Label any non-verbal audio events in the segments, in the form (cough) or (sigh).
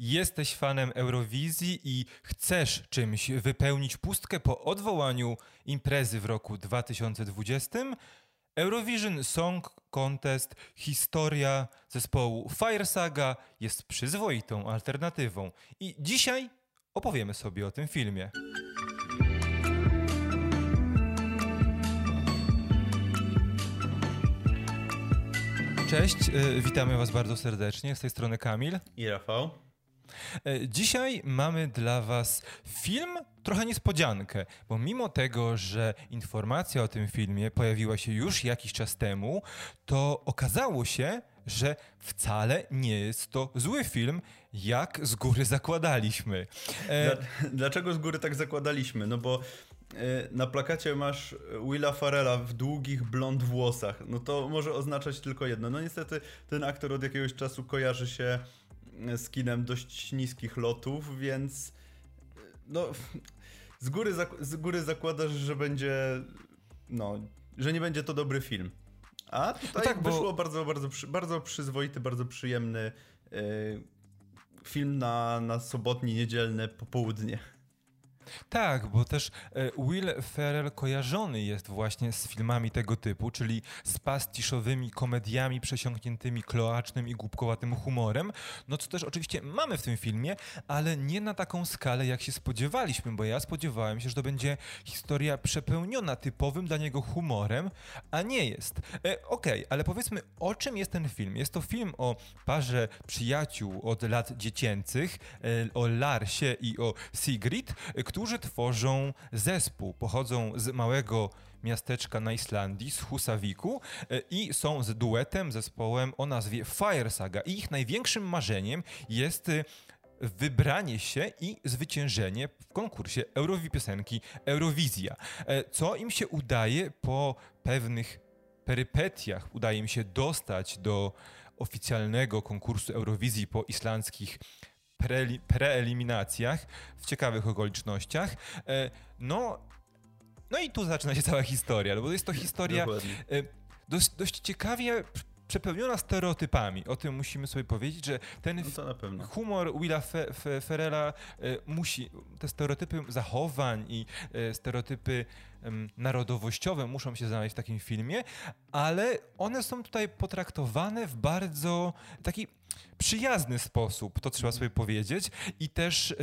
jesteś fanem Eurowizji i chcesz czymś wypełnić pustkę po odwołaniu imprezy w roku 2020, Eurovision Song Contest historia zespołu Fire Saga jest przyzwoitą alternatywą. I dzisiaj opowiemy sobie o tym filmie. Cześć, y, witamy Was bardzo serdecznie. Z tej strony Kamil. I Rafał. E, dzisiaj mamy dla Was film, trochę niespodziankę, bo mimo tego, że informacja o tym filmie pojawiła się już jakiś czas temu, to okazało się, że wcale nie jest to zły film, jak z góry zakładaliśmy. E... Dlaczego z góry tak zakładaliśmy? No bo e, na plakacie masz Willa Farella w długich blond włosach. No to może oznaczać tylko jedno. No niestety ten aktor od jakiegoś czasu kojarzy się z kinem dość niskich lotów, więc no z góry, z góry zakładasz, że będzie no, że nie będzie to dobry film. A tutaj no tak, wyszło bo... bardzo, bardzo, bardzo przyzwoity, bardzo przyjemny yy, film na, na sobotnie, niedzielne popołudnie. Tak, bo też e, Will Ferrell kojarzony jest właśnie z filmami tego typu, czyli z pastiszowymi komediami przesiąkniętymi kloacznym i głupkowatym humorem. No co też oczywiście mamy w tym filmie, ale nie na taką skalę, jak się spodziewaliśmy, bo ja spodziewałem się, że to będzie historia przepełniona typowym dla niego humorem, a nie jest. E, Okej, okay, ale powiedzmy, o czym jest ten film? Jest to film o parze przyjaciół od lat dziecięcych, e, o Larsie i o Sigrid, którzy którzy tworzą zespół. Pochodzą z małego miasteczka na Islandii, z Husaviku e, i są z duetem, zespołem o nazwie Fire Saga. I ich największym marzeniem jest e, wybranie się i zwyciężenie w konkursie Eurowi piosenki Eurowizja. E, co im się udaje po pewnych perypetiach, udaje im się dostać do oficjalnego konkursu Eurowizji po islandzkich preeliminacjach, w ciekawych okolicznościach. E, no, no i tu zaczyna się cała historia, no bo jest to historia e, dość, dość ciekawie przepełniona stereotypami. O tym musimy sobie powiedzieć, że ten no humor Willa Fe Fe Ferrella e, musi, te stereotypy zachowań i e, stereotypy narodowościowe muszą się znaleźć w takim filmie, ale one są tutaj potraktowane w bardzo taki przyjazny sposób, to trzeba sobie powiedzieć. I też...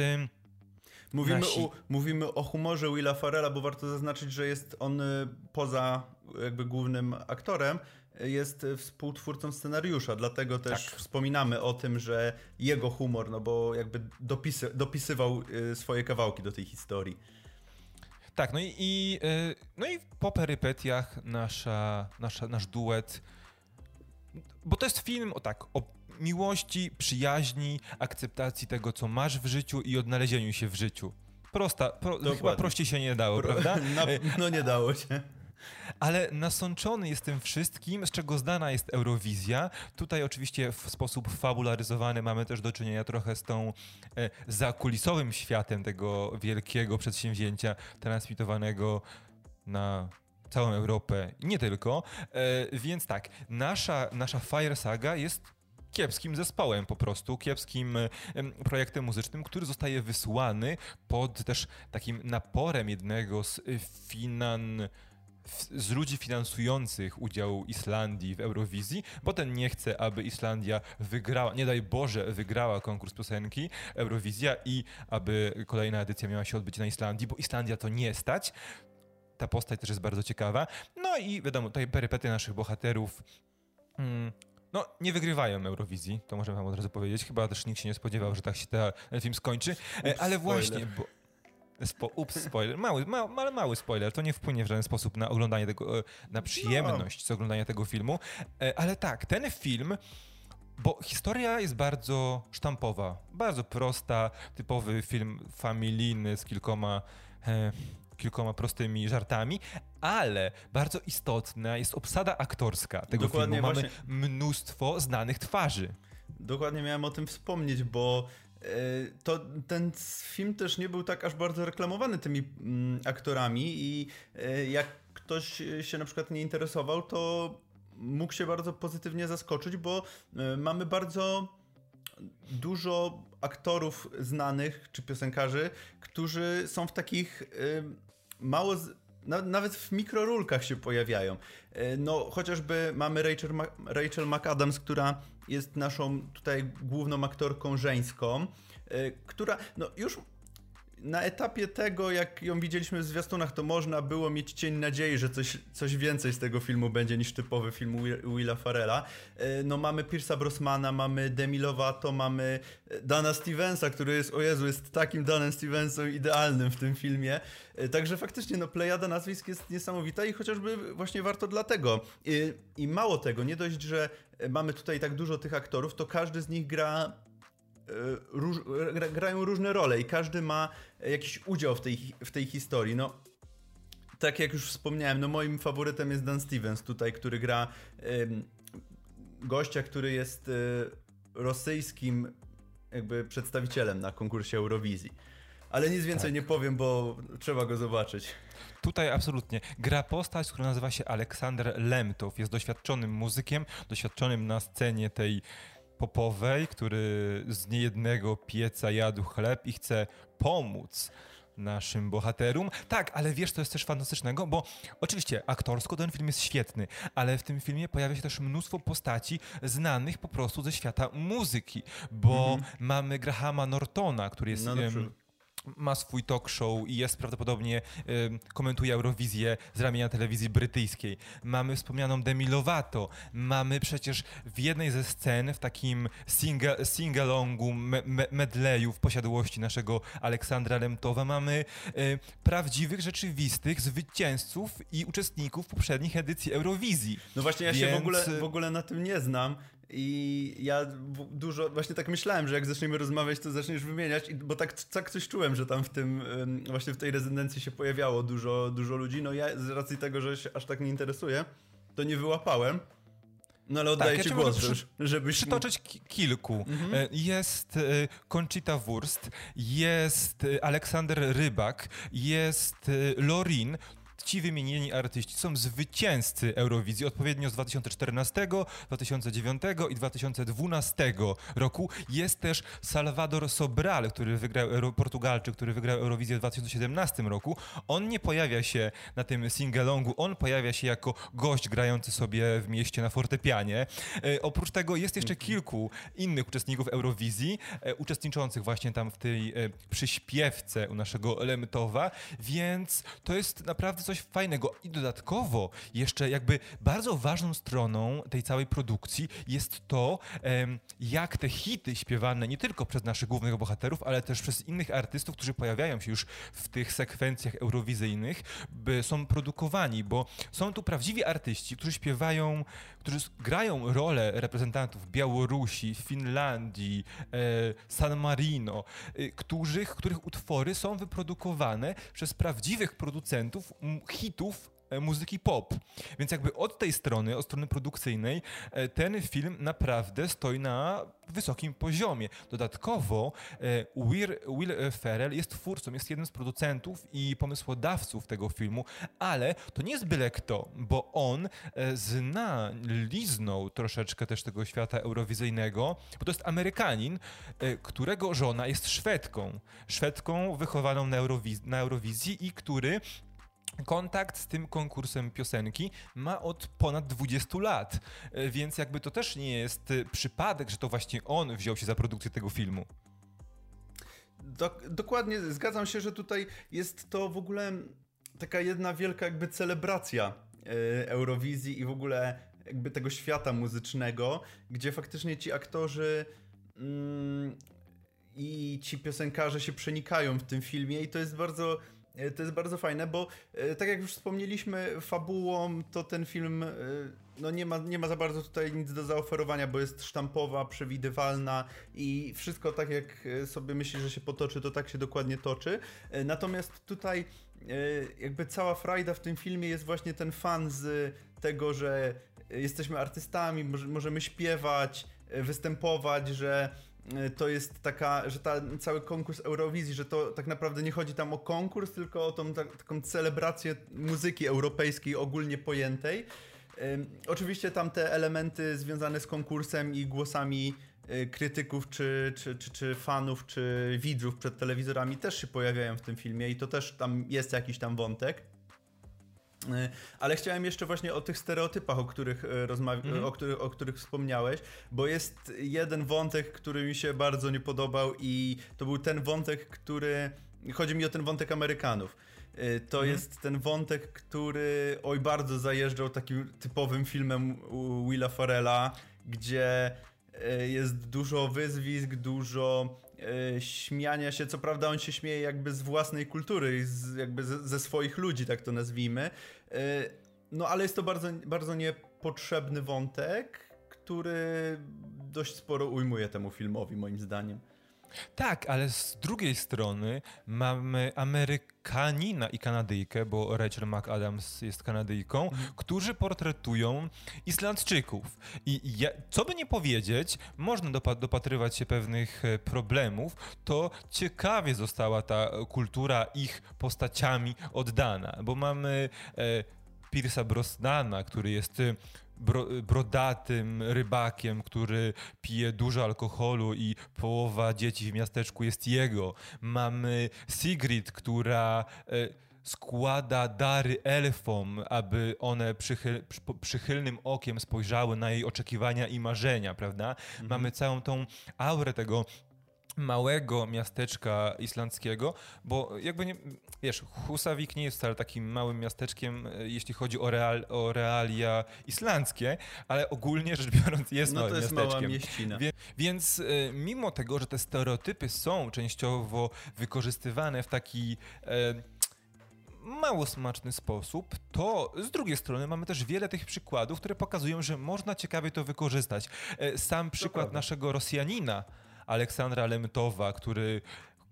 Mówimy, nasi... o, mówimy o humorze Willa Farrella, bo warto zaznaczyć, że jest on y, poza jakby głównym aktorem, jest współtwórcą scenariusza, dlatego też tak. wspominamy o tym, że jego humor, no bo jakby dopisy, dopisywał y, swoje kawałki do tej historii. Tak, no i, i, y, no i po perypetiach nasza, nasza, nasz duet, bo to jest film o tak, o miłości, przyjaźni, akceptacji tego, co masz w życiu i odnalezieniu się w życiu. Prosta, pro, chyba prościej się nie dało, Pro, prawda? (laughs) No, no nie dało się. Ale nasączony jest tym wszystkim, z czego znana jest Eurowizja. Tutaj oczywiście w sposób fabularyzowany mamy też do czynienia trochę z tą e, zakulisowym światem tego wielkiego przedsięwzięcia transmitowanego na całą Europę i nie tylko. E, więc tak, nasza, nasza Fire Saga jest kiepskim zespołem po prostu, kiepskim projektem muzycznym, który zostaje wysłany pod też takim naporem jednego z finan z ludzi finansujących udział Islandii w Eurowizji, bo ten nie chce, aby Islandia wygrała, nie daj Boże, wygrała konkurs piosenki Eurowizja i aby kolejna edycja miała się odbyć na Islandii, bo Islandia to nie stać. Ta postać też jest bardzo ciekawa. No i wiadomo, tutaj perypety naszych bohaterów. Hmm, no, nie wygrywają Eurowizji, to możemy wam od razu powiedzieć. Chyba też nikt się nie spodziewał, że tak się ten film skończy. E, ale właśnie, bo, Spo, ups, spoiler. Mały, ma, ale mały spoiler. To nie wpłynie w żaden sposób na oglądanie tego, e, na przyjemność z oglądania tego filmu. E, ale tak, ten film bo historia jest bardzo sztampowa, bardzo prosta, typowy film familijny z kilkoma, e, kilkoma prostymi żartami, ale bardzo istotna jest obsada aktorska tego Dokładnie filmu. Mamy właśnie... mnóstwo znanych twarzy. Dokładnie miałem o tym wspomnieć, bo to ten film też nie był tak aż bardzo reklamowany tymi mm, aktorami i e, jak ktoś się na przykład nie interesował, to mógł się bardzo pozytywnie zaskoczyć, bo e, mamy bardzo dużo aktorów znanych czy piosenkarzy, którzy są w takich mało. Z, nawet w mikrorulkach się pojawiają. No, chociażby mamy Rachel, Rachel McAdams, która jest naszą tutaj główną aktorką żeńską, która no już na etapie tego, jak ją widzieliśmy w zwiastunach, to można było mieć cień nadziei, że coś, coś więcej z tego filmu będzie niż typowy film Willa Farella. E, no mamy Pierce'a Brosmana, mamy Demi Lovato, mamy e, Dana Stevensa, który jest, o Jezu, jest takim Danem Stevensem idealnym w tym filmie. E, także faktycznie, no plejada nazwisk jest niesamowita i chociażby właśnie warto dlatego. I, I mało tego, nie dość, że mamy tutaj tak dużo tych aktorów, to każdy z nich gra róż, grają różne role i każdy ma jakiś udział w tej, w tej historii. No, tak jak już wspomniałem, no moim faworytem jest Dan Stevens tutaj, który gra gościa, który jest y, rosyjskim jakby przedstawicielem na konkursie Eurowizji. Ale nic więcej tak. nie powiem, bo trzeba go zobaczyć. Tutaj absolutnie. Gra postać, która nazywa się Aleksander Lemtow. Jest doświadczonym muzykiem, doświadczonym na scenie tej popowej, który z niejednego pieca jadł chleb i chce pomóc naszym bohaterom. Tak, ale wiesz, to jest też fantastycznego, bo oczywiście aktorsko ten film jest świetny, ale w tym filmie pojawia się też mnóstwo postaci znanych po prostu ze świata muzyki, bo mm -hmm. mamy Grahama Nortona, który jest... No, ma swój talk show i jest prawdopodobnie, y, komentuje Eurowizję z ramienia telewizji brytyjskiej. Mamy wspomnianą Demi Lovato, mamy przecież w jednej ze scen w takim singa, singalongu, me, me, medleyu w posiadłości naszego Aleksandra Lemtowa mamy y, prawdziwych, rzeczywistych zwycięzców i uczestników poprzednich edycji Eurowizji. No właśnie ja Więc... się w ogóle, w ogóle na tym nie znam i ja dużo, właśnie tak myślałem, że jak zaczniemy rozmawiać, to zaczniesz wymieniać, bo tak, tak coś czułem, że tam w tym, właśnie w tej rezydencji się pojawiało dużo, dużo ludzi. No ja z racji tego, że się aż tak nie interesuje, to nie wyłapałem. No ale oddaję tak, ci ja głos, przy, żebyś... Przytoczyć kilku. Mhm. E, jest e, Conchita Wurst, jest e, Aleksander Rybak, jest Lorin, ci wymienieni artyści są zwycięzcy Eurowizji odpowiednio z 2014, 2009 i 2012 roku. Jest też Salvador Sobral, który wygrał Euro, Portugalczyk, który wygrał Eurowizję w 2017 roku. On nie pojawia się na tym singalongu, on pojawia się jako gość grający sobie w mieście na fortepianie. E, oprócz tego jest jeszcze mhm. kilku innych uczestników Eurowizji, e, uczestniczących właśnie tam w tej e, przyśpiewce u naszego Lemtowa, więc to jest naprawdę coś coś fajnego. I dodatkowo jeszcze jakby bardzo ważną stroną tej całej produkcji jest to, jak te hity śpiewane nie tylko przez naszych głównych bohaterów, ale też przez innych artystów, którzy pojawiają się już w tych sekwencjach eurowizyjnych, są produkowani, bo są tu prawdziwi artyści, którzy śpiewają, którzy grają rolę reprezentantów Białorusi, Finlandii, e, San Marino, e, których, których utwory są wyprodukowane przez prawdziwych producentów hitów muzyki pop. Więc jakby od tej strony, od strony produkcyjnej, e, ten film naprawdę stoi na wysokim poziomie. Dodatkowo e, Will Ferrell jest twórcą, jest jednym z producentów i pomysłodawców tego filmu, ale to nie jest byle kto, bo on zna, liznął troszeczkę też tego świata eurowizyjnego, bo to jest Amerykanin, którego żona jest Szwedką. Szwedką wychowaną na, Eurowiz na Eurowizji i który kontakt z tym konkursem piosenki ma od ponad 20 lat, e, więc jakby to też nie jest e, przypadek, że to właśnie on wziął się za produkcję tego filmu. Dok dokładnie, zgadzam się, że tutaj jest to w ogóle taka jedna wielka jakby celebracja e, Eurowizji i w ogóle jakby tego świata muzycznego, gdzie faktycznie ci aktorzy mm, i ci piosenkarze się przenikają w tym filmie i to jest bardzo to jest bardzo fajne, bo e, tak jak już wspomnieliśmy, fabułą to ten film e, no nie, ma, nie ma za bardzo tutaj nic do zaoferowania, bo jest sztampowa, przewidywalna i wszystko tak jak sobie myśli, że się potoczy, to tak się dokładnie toczy. Natomiast tutaj jakby cała frajda w tym filmie jest właśnie ten fan z tego, że jesteśmy artystami, możemy śpiewać, występować, że to jest taka, że ta, cały konkurs Eurowizji, że to tak naprawdę nie chodzi tam o konkurs, tylko o tą tak, taką celebrację muzyki europejskiej ogólnie pojętej. oczywiście tam te elementy związane z konkursem i głosami y, krytyków, czy, czy, czy, czy fanów, czy widzów przed telewizorami też się pojawiają w tym filmie i to też tam jest jakiś tam wątek. Y, ale chciałem jeszcze właśnie o tych stereotypach, o których, rozmawia- Mhm. o, których, o których wspomniałeś, bo jest jeden wątek, który mi się bardzo nie podobał i to był ten wątek, który... Chodzi mi o ten wątek Amerykanów. Y, To Mhm. jest ten wątek, który oj bardzo zajeżdżał takim typowym filmem Willa Farella, gdzie jest dużo wyzwisk, dużo śmiania się. Co prawda on się śmieje jakby z własnej kultury, z, jakby ze, ze swoich ludzi, tak to nazwijmy. Y, No ale jest to bardzo, bardzo niepotrzebny wątek, który dość sporo ujmuje temu filmowi, moim zdaniem. Tak, ale z drugiej strony mamy Amerykanina i Kanadyjkę, bo Rachel McAdams jest Kanadyjką, którzy portretują Islandczyków. I ja, co by nie powiedzieć, można dopa- dopatrywać się pewnych e, problemów, to ciekawie została ta kultura ich postaciami oddana, bo mamy e, Pierce'a Brosnana, który jest e, bro, brodatym rybakiem, który pije dużo alkoholu i połowa dzieci w miasteczku jest jego. Mamy Sigrid, która e, składa dary elfom, aby one przychyl, przychylnym okiem spojrzały na jej oczekiwania i marzenia, prawda? Mamy całą tą aurę tego małego miasteczka islandzkiego, bo jakby nie, wiesz, Husavik nie jest wcale takim małym miasteczkiem, e, jeśli chodzi o, real, o realia islandzkie, ale ogólnie rzecz biorąc jest No małym to jest miasteczkiem. mała mieścina. Wie, więc e, mimo tego, że te stereotypy są częściowo wykorzystywane w taki e, mało smaczny sposób, to z drugiej strony mamy też wiele tych przykładów, które pokazują, że można ciekawie to wykorzystać. E, sam przykład naszego Rosjanina, Aleksandra Lemtowa, który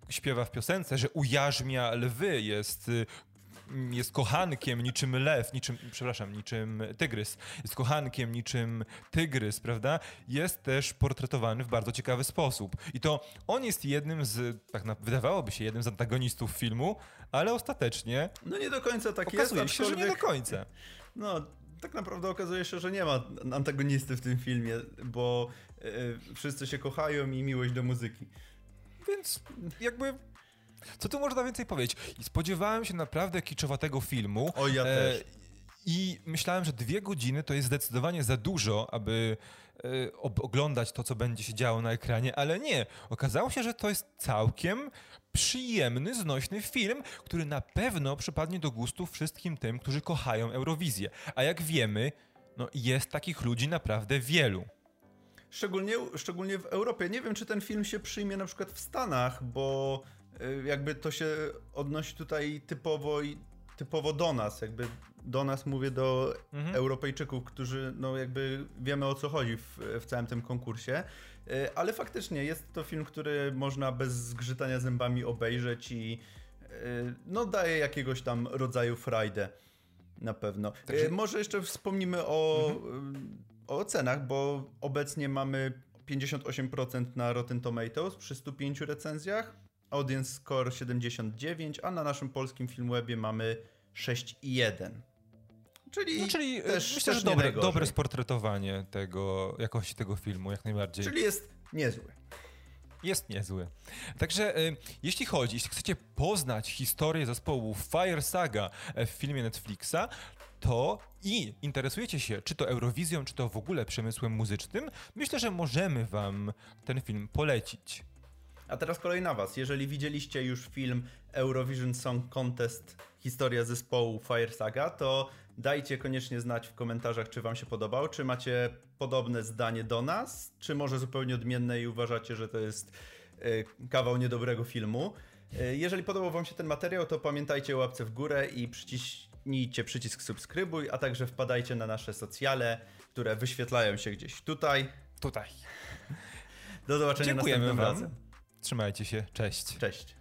śpiewa w piosence, że ujarzmia lwy, jest y, jest kochankiem niczym lew, niczym, przepraszam, niczym tygrys. Jest kochankiem niczym tygrys, prawda? Jest też portretowany w bardzo ciekawy sposób. I to on jest jednym z, tak na, wydawałoby się, jednym z antagonistów filmu, ale ostatecznie No nie do końca tak okazuje jest, się, że nie do końca. No, tak naprawdę okazuje się, że nie ma antagonisty w tym filmie, bo wszyscy się kochają i miłość do muzyki. Więc jakby... Co tu można więcej powiedzieć? I Spodziewałem się naprawdę kiczowatego filmu. O, ja też. I myślałem, że dwie godziny to jest zdecydowanie za dużo, aby e, oglądać to, co będzie się działo na ekranie, ale nie. Okazało się, że to jest całkiem przyjemny, znośny film, który na pewno przypadnie do gustu wszystkim tym, którzy kochają Eurowizję. A jak wiemy, no jest takich ludzi naprawdę wielu. Szczególnie, szczególnie w Europie. Nie wiem, czy ten film się przyjmie na przykład w Stanach, bo e, jakby to się odnosi tutaj typowo, i- typowo do nas. Jakby do nas mówię do Mhm. Europejczyków, którzy no jakby wiemy o co chodzi w, w całym tym konkursie. E, Ale faktycznie jest to film, który można bez zgrzytania zębami obejrzeć i e, no daje jakiegoś tam rodzaju frajdę. Na pewno. Także- Może jeszcze wspomnimy o, e, o ocenach, bo obecnie mamy 58% na Rotten Tomatoes przy 105 recenzjach, audience score 79, a na naszym polskim Filmwebie mamy 6,1. Czyli, No, czyli e, też, myślę, też że dobre, dobre sportretowanie tego, jakości tego filmu, jak najbardziej. Czyli jest niezły. Jest niezły. Także y, jeśli chodzi, jeśli chcecie poznać historię zespołu Fire Saga e, w filmie Netflixa, to i interesujecie się czy to Eurowizją, czy to w ogóle przemysłem muzycznym, myślę, że możemy wam ten film polecić. A teraz kolej na was. Jeżeli widzieliście już film Eurovision Song Contest Historia zespołu Fire Saga, to dajcie koniecznie znać w komentarzach, czy wam się podobał, czy macie podobne zdanie do nas, czy może zupełnie odmienne i uważacie, że to jest y, kawał niedobrego filmu. Y, Jeżeli podobał wam się ten materiał, to pamiętajcie o łapce w górę i przyciśnijcie przycisk subskrybuj, a także wpadajcie na nasze socjale, które wyświetlają się gdzieś tutaj. Tutaj. Do zobaczenia Dziękujemy następnym wam. razem. Trzymajcie się. Cześć. Cześć.